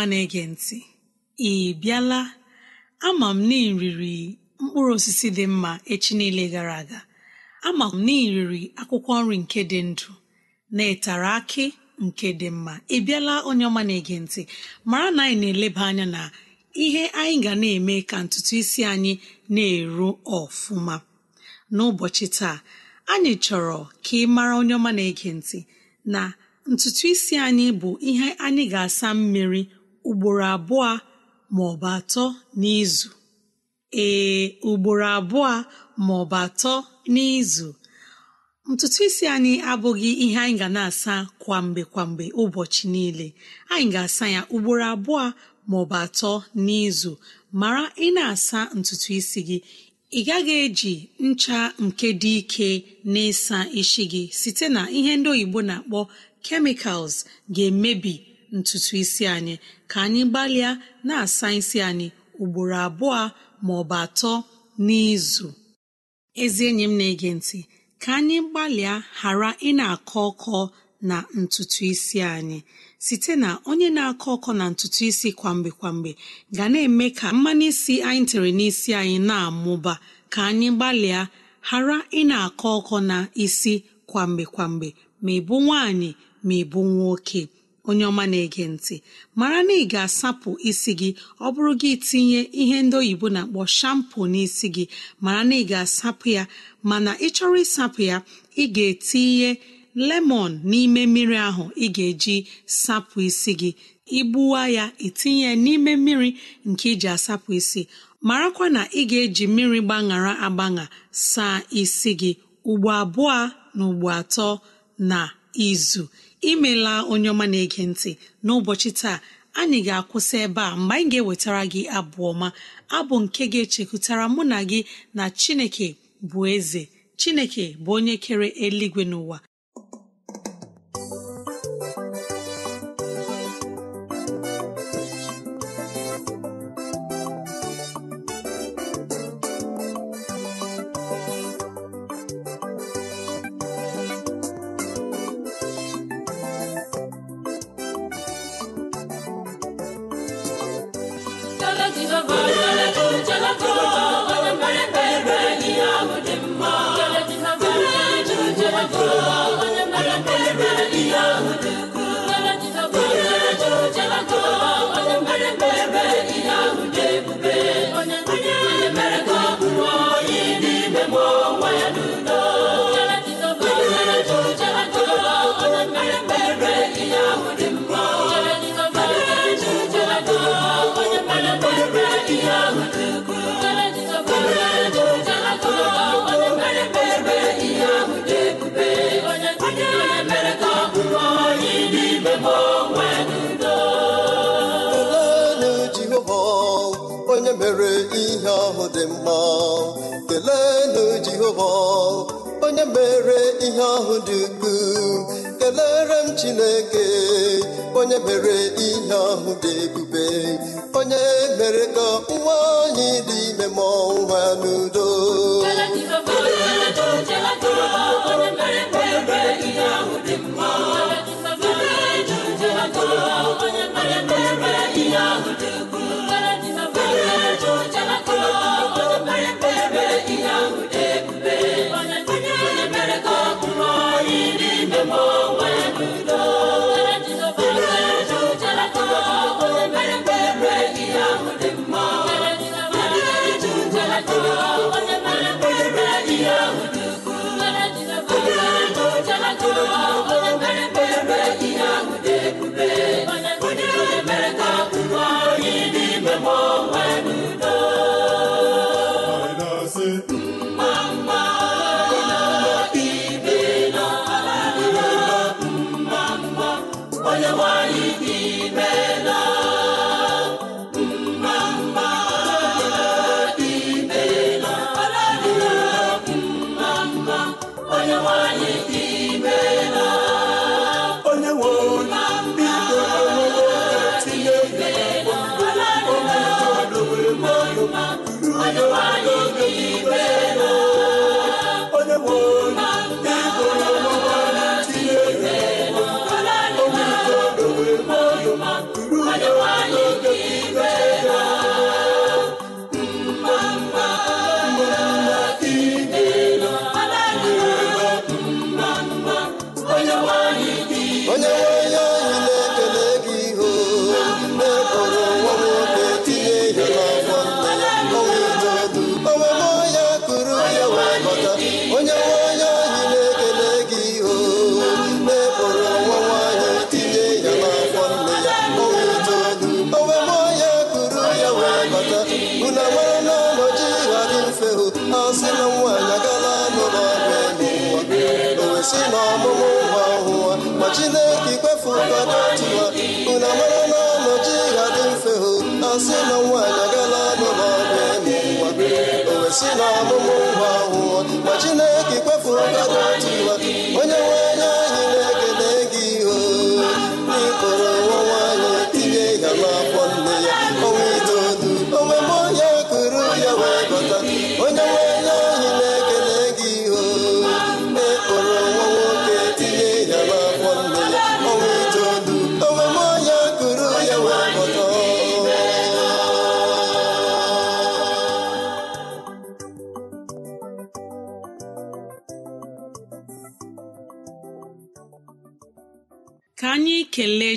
Ọma na-ege ntị. Ị bịala ama m na mkpụrụ osisi dị mma echi niile gara aga. Ama m na akwụkwọ nri nke dị ndụ na-etara akị nke dị mma. Ị bịala onye ọma na-ege ntị. Mara na anyị na-eleba anya na ihe anyị ga na-eme ka ntutu isi anyị na-eru ọfụma. N'ụbọchị taa anyị chọrọ ka ị mara onye ọma na-ege ntị na ntutu isi anyị bụ ihe anyị ga-asa mmiri ugboro abụọ ma ọ bụ atọ n'izu. Ee ugboro abụọ ma ọ bụ atọ n'izu. Ntutu isi anyị abụghị ihe anyị ga na-asa kwa mgbe kwa mgbe ụbọchị niile. Anyị ga-asa ya ugboro abụọ ma ọ bụ atọ n'izu. Mara ị na-asa ntutu isi gị ị gaghị eji ncha nke dị ike n'ịsa isi gị site na ihe ndị oyibo na-akpọ kemikals ga-emebi ntutu isi anyị. Ka anyị gbalịa na-asa isi anyị ugboro abụọ ma ọ bụ atọ n'izu. Ezi enyi m na-ege ntị ka anyị gbalịa ghara ị na-akọ ọkọ na ntutu isi anyị. Site na onye na-akọ ọkọ na ntutu isi kwa mgbe kwa mgbe ga na-eme ka mmanụ isi anyị tere n'isi anyị na-amụba. Ka anyị gbalịa ghara ị na-akọ ọkọ na isi kwa mgbe kwa mgbe ma ịbụ nwaanyị ma ịbụ nwoke. Onye ọma na-ege ntị. Mara na ị ga-asapụ isi gị ọ bụrụ gị tinye ihe ndị oyibo na-akpọ shampo n'isi gị. Mara na ị ga-asapụ ya mana ị chọrọ ịsapụ ya ị ga-etinye lemon n'ime mmiri ahụ ị ga-eji sapụ isi gị. Igbuwa ya itinye n'ime mmiri nke iji asapụ isi. Marakwa na ị ga-eji mmiri gbaṅara agbaṅa saa isi gị ugbo abụọ na ugbo atọ na izu. Imela onye ọma na-ege ntị. N'ụbọchị taa anyị ga-akwụsị ebe a mgbe anyị ga-ewetara gị abụ ọma abụ nke ga-echekwutara mụ na gị na chineke bụ eze chineke bụ onye kere eluigwe n'ụwa. di mere ihe ahụ dị mma. Keleenụ Jehova onye mere ihe ahụ dị ukwuu. Kelere m Chineke onye mere ihe ahụ dị ebube. Onye mere ka nwa anyị dị ime mụọ nwa n'udo.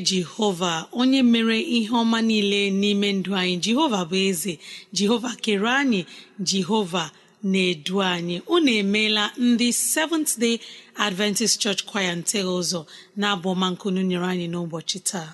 Jehova onye mere ihe ọma niile n'ime ndụ anyị. Jehova bụ eze. Jehova kere anyị. Jehova na-edu anyị. Unu emeela ndị Seventh Day Adventist Church Choir nte ụzọ na-abụ ọma nkunu nyere anyị n'ụbọchị taa.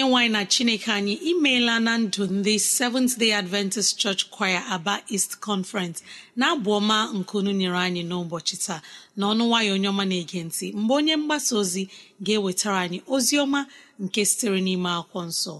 Onye nwanyị na chineke anyị imeela na ndụ ndị seventh day adventist church choir aba east conference na-abụ ọma nkunu nyere anyị n'ụbọchị taa. Na ọnụ nwayọ onye ọma na-ege ntị mgbe onye mgbasa ozi ga-ewetara anyị ozi ọma nke sitere n'ime akwụkwọ nsọ.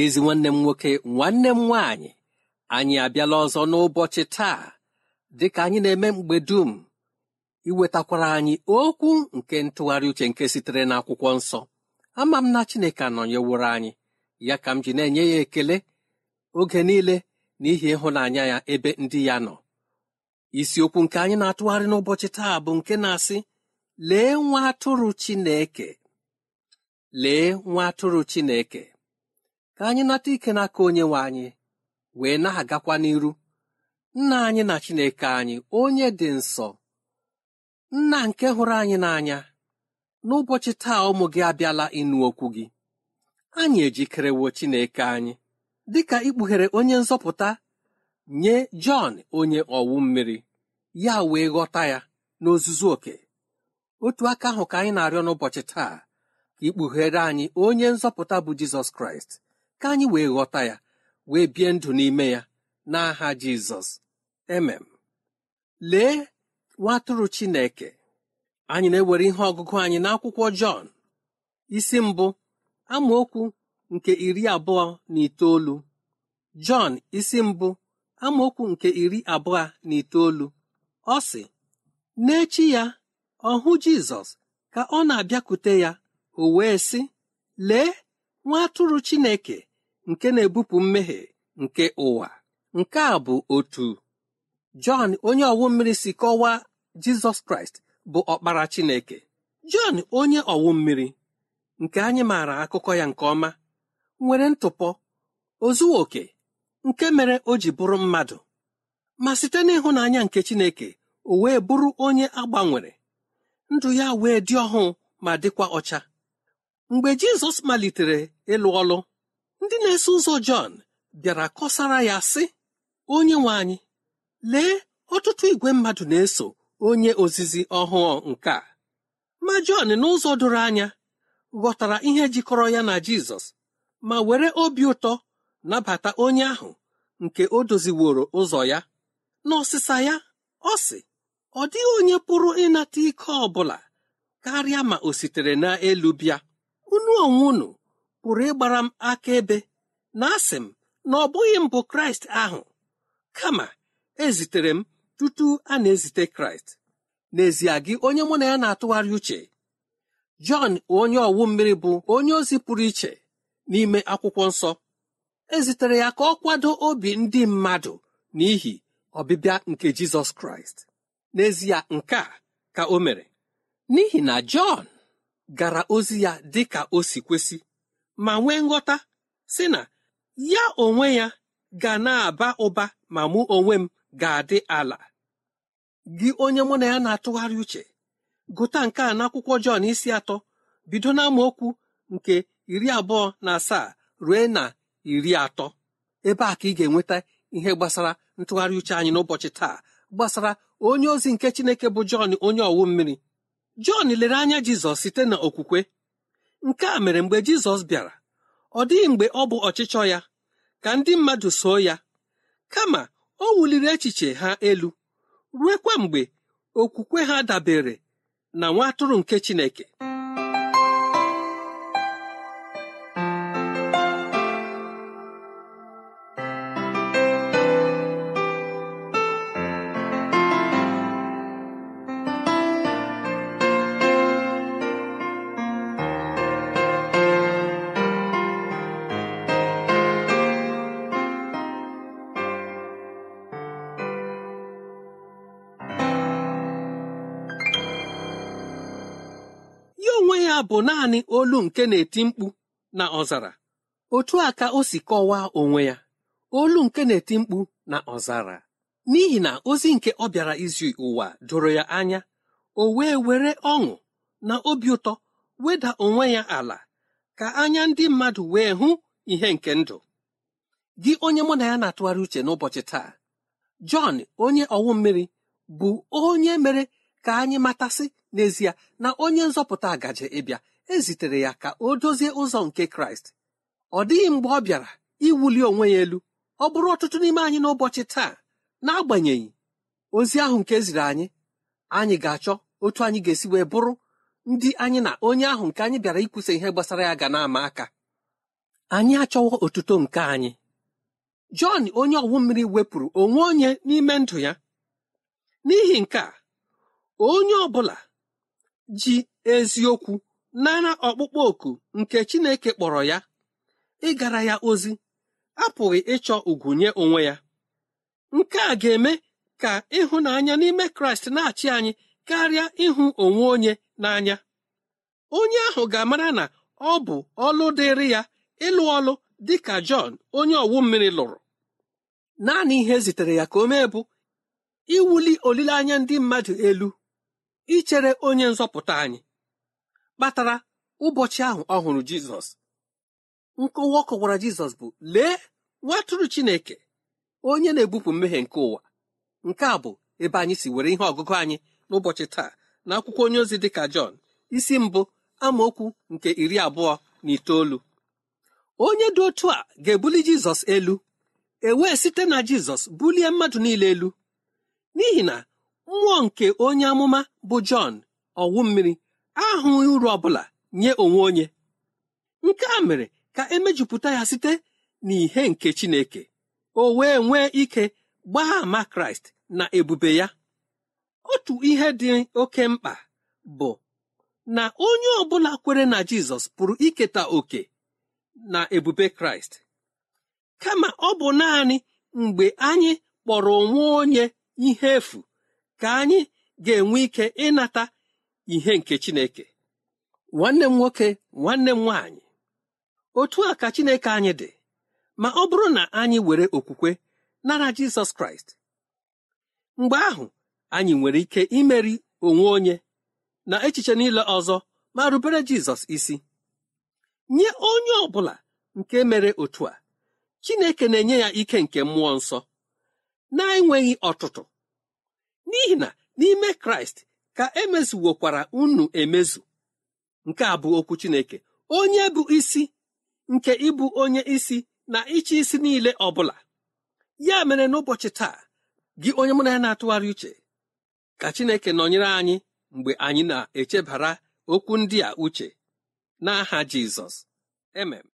Ezi nwanne m nwoke nwanne m nwaanyị anyị abịala ọzọ n'ụbọchị taa dịka anyị na-eme mgbe dum iwetakwara anyị okwu nke ntụgharị uche nke sitere n'akwụkwọ nsọ. Ama m na Chineke anọnyeworo anyị ya ka m ji na-enye ya ekele oge niile n'ihi ịhụnanya ya ebe ndị ya nọ. Isiokwu nke anyị na-atụgharị n'ụbọchị taa bụ nke na-asị lee nwa atụrụ Chineke lee nwa atụrụ Chineke. Ka anyị nata ike n'aka onye nwe anyị wee na-agakwa n'iru. Nna anyị na Chineke anyị onye dị nsọ. Nna nke hụrụ anyị n'anya n'ụbọchị taa ụmụ gị abịala ịnụ okwu gị. Anyị ejikerewo Chineke anyị dịka ikpughere onye nzọpụta nye Jọn onye ọwụ mmiri. Ya wee ghọta ya n'ozuzu oke. Otu aka ahụ ka anyị na-arịọ n'ụbọchị taa ka ikpughere anyị onye nzọpụta bụ Jizọs Kraịst. Ka anyị wee ghọta ya wee bie ndụ n'ime ya n'aha Jizọs. Emem lee nwatụrụ Chineke. Anyị na-ewere ihe ọgụgụ anyị n'akwụkwọ Jọn isi mbụ amaokwu nke iri abụọ na itoolu. Jọn isi mbụ amaokwu nke iri abụọ na itoolu. Ọ sị n'echi ya ọ hụ Jizọs ka ọ na-abịakwute ya. O wee sị lee nwa atụrụ Chineke nke na-ebupụ mmehie nke ụwa. Nke a bụ otu. Jọn onye ọwụ mmiri si kọwaa Jizọs Kraịst bụ ọkpara Chineke. Jọn onye ọwụ mmiri nke anyị maara akụkọ ya nke ọma nwere ntụpọ ozuo oke nke mere o ji bụrụ mmadụ. Ma site n'ịhụnanya nke Chineke o wee bụrụ onye agbanwere ndụ ya wee dị ọhụụ ma dịkwa ọcha. Mgbe Jizọs malitere ịlụ ọlụ. Ndị na-eso ụzọ Jọn bịara kọsara ya sị onye nwe anyị lee ọtụtụ igwe mmadụ na-eso onye ozizi ọhụụ nke a. Ma Jọn n'ụzọ doro anya ghọtara ihe jikọrọ ya na Jizọs ma were obi ụtọ nabata onye ahụ nke o doziworo ụzọ ya. N'ọsịsa ya ọ sị ọ dịghị onye pụrụ ịnata ike ọ bụla karịa ma o sitere n'elu bịa. Unu onwe unu pụrụ ịgbara m akaebe na asị m na ọ bụghị m bụ Kraịst ahụ. Kama ezitere m tutu a na-ezite Kraịst. N'ezie gị onye mụ na ya na-atụgharị uche Jọn onye ọwụ mmiri bụ onye ozi pụrụ iche n'ime akwụkwọ nsọ. Ezitere ya ka ọ kwado obi ndị mmadụ n'ihi ọbịbịa nke Jizọs Kraịst. N'ezie nke a ka o mere. N'ihi na Jọn gara ozi ya dị ka o si kwesị. Ma nwee nghọta sị na ya onwe ya ga na-aba ụba ma mụ onwe m ga-adị ala. Gị onye mụ na ya na-atụgharị uche gụta nke a n'akwụkwọ Jọn isi atọ bido n'amaokwu nke iri abụọ na asaa rue na iri atọ. Ebe a ka ị ga-enweta ihe gbasara ntụgharị uche anyị n'ụbọchị taa gbasara onye ozi nke Chineke bụ Jọn onye ọwụ mmiri. Jọn lere anya Jizọs site na okwukwe nke a mere mgbe Jizọs bịara ọ dịghị mgbe ọ bụ ọchịchọ ya ka ndị mmadụ soo ya. Kama o wuliri echiche ha elu ruekwa mgbe okwukwe ha dabere na nwa atụrụ nke Chineke. Bụ naanị olu nke na-eti mkpu na ọzara. Otu a ka o si kọwaa onwe ya olu nke na-eti mkpu na ọzara. N'ihi na ozi nke ọ bịara izu ụwa doro ya anya o wee were ọṅụ na obi ụtọ weda onwe ya ala ka anya ndị mmadụ wee hụ ihe nke ndụ. Gị onye mụ na ya na-atụgharị uche n'ụbọchị taa Jọn onye ọwụ mmiri bụ onye mere ka anyị matasị n'ezie na onye nzọpụta gaje ịbịa ezitere ya ka o dozie ụzọ nke Kraịst. Ọ dịghị mgbe ọ bịara iwuli onwe ya elu ọ bụrụ ọtụtụ n'ime anyị n'ụbọchị taa. N'agbanyeghị ozi ahụ nke eziri anyị anyị ga-achọ otu anyị ga-esi wee bụrụ ndị anyị na onye ahụ nke anyị bịara ikwusa ihe gbasara ya ga na-ama aka. Anyị achọwo otuto nke anyị. Jọn onye ọwụ mmiri wepụrụ onwe onye n'ime ndụ ya. N'ihi nke a onye ọ bụla ji eziokwu nara ọkpụkpọ oku nke Chineke kpọrọ ya ịgara ya ozi apụghị ịchọ ugwu nye onwe ya. Nke a ga-eme ka ịhụnanya n'ime Kraịst na-achị anyị karịa ịhụ onwe onye n'anya. Onye ahụ ga-amara na ọ bụ ọlụ dịrị ya ịlụ ọlụ dị ka Jọn onye ọwụ mmiri lụrụ. Naanị ihe zitere ya ka o mee bụ iwuli olileanya ndị mmadụ elu. Ichere onye nzọpụta anyị kpatara ụbọchị ahụ ọ hụrụ Jizọs. Nkọwa ọ kọwara Jizọs bụ lee nwatụrụ Chineke onye na-ebupụ mmehie nke ụwa. Nke a bụ ebe anyị si were ihe ọgụgụ anyị n'ụbọchị taa na akwụkwọ onye ozi dịka Jọn isi mbụ amaokwu nke iri abụọ na itoolu. Onye dị otu a ga-ebuli Jizọs elu ewee site na Jizọs bulie mmadụ niile elu. N'ihi na mmụọ nke onye amụma bụ Jọn ọwụ mmiri ahụghị uru ọbụla nye onwe onye. Nke a mere ka emejupụta ya site n'ihe nke Chineke. O wee nwee ike gbaa ama Kraịst na ebube ya. Otu ihe dị oke mkpa bụ na onye ọbụla kwere na Jizọs pụrụ iketa oke na ebube Kraịst. Kama ọ bụ naanị mgbe anyị kpọrọ onwe onye ihe efu ka anyị ga-enwe ike ịnata ihe nke Chineke. Nwanne m nwoke nwanne m nwaanyị otu a ka Chineke anyị dị. Ma ọ bụrụ na anyị were okwukwe nara Jizọs Kraịst mgbe ahụ anyị nwere ike imeri onwe onye na echiche niile ọzọ ma rubere Jizọs isi. Nye onye ọ bụla nke mere otu a Chineke na-enye ya ike nke mmụọ nsọ na-enweghị ọtụtụ. N'ihi na n'ime Kraịst ka emezuwokwara unu emezu. Nke a bụ okwu Chineke. Onye bụ isi nke ịbụ onye isi na ịchị isi niile ọ bụla ya mere n'ụbọchị taa gị onye mụ na ya na-atụgharị uche ka Chineke nọnyere anyị mgbe anyị na-echebara okwu ndị a uche n'aha Jizọs. Emem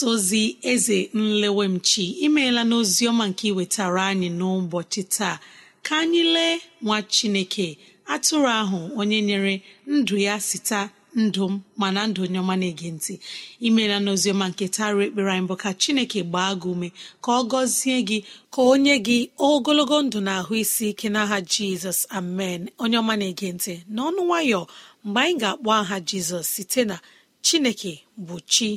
mgbasa ozi eze nlewemchi imeela n'ozi ọma nke iwetara anyị n'ụbọchị taa. Ka anyị lee nwa chineke atụrụ ahụ onye nyere ndụ ya sita ndụ m mana ndụ onye ọma na-ege ntị. Imeela n'ozi ọma nke tara ekpere anyị bụ ka chineke gbaa gị ume ka ọ gọzie gị ka o nye gị ogologo ndụ na ahụ isi ike n'aha jizọs. Amen. Onye ọma na-ege ntị n'ọnụ nwayọ mgbe anyị ga-akpọ aha jizọs site na chineke bụ chi.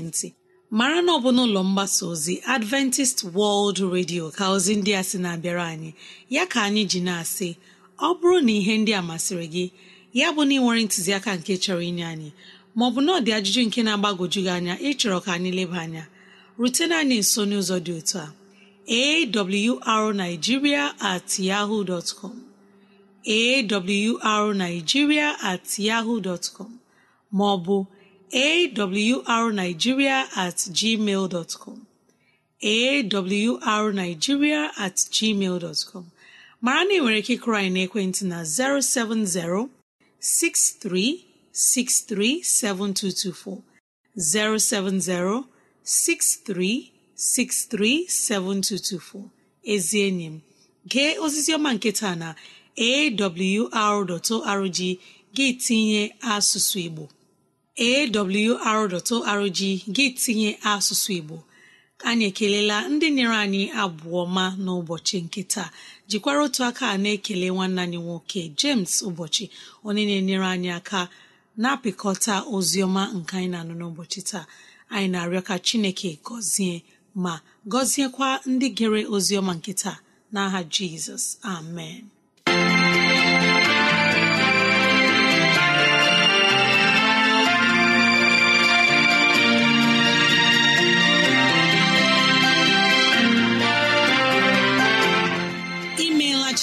Na-ege mara na ọ bụ n'ụlọ mgbasa ozi adventist world radio ka ozi ndị a sị na-abịara anyị. Ya ka anyị ji na-asị ọ bụrụ na ihe ndị a masịrị gị ya bụ na ị nwere ntụziaka nke chọrọ inye anyị maọbụ na ọ dị ajụjụ nke na-agbagwoju gị anya ịchọrọ ka anyị leba anya rutena anyị nso n'ụzọ dị otu a. Awrnigeria at yahoo dot com. Awrnigeria at yahoo dot com. Maọbụ awrnigeria at gmail com. Awrnigeria at gmail com. Mara na ị nwere ike ịkụrụ anyị n'ekwentị na 070 63637224 070 63637224 ezi enyi m gee ozizi ọma nke taa na awr.org gị tinye asụsụ Igbo. awr.org gị tinye asụsụ Igbo. Anyị ekelela ndị nyere anyị abụọ ma n'ụbọchị nke taa. Jikwara otu aka na-ekele nwanne anyị nwoke James ụbọchị onye na-enyere anyị aka na-apịkọta ozi ọma nke anyị na-anụ n'ụbọchị taa. Anyị na-arịọ ka Chineke gọzie ma gọziekwa ndị gere ozi ọma nke taa. N'aha Jizọs amen.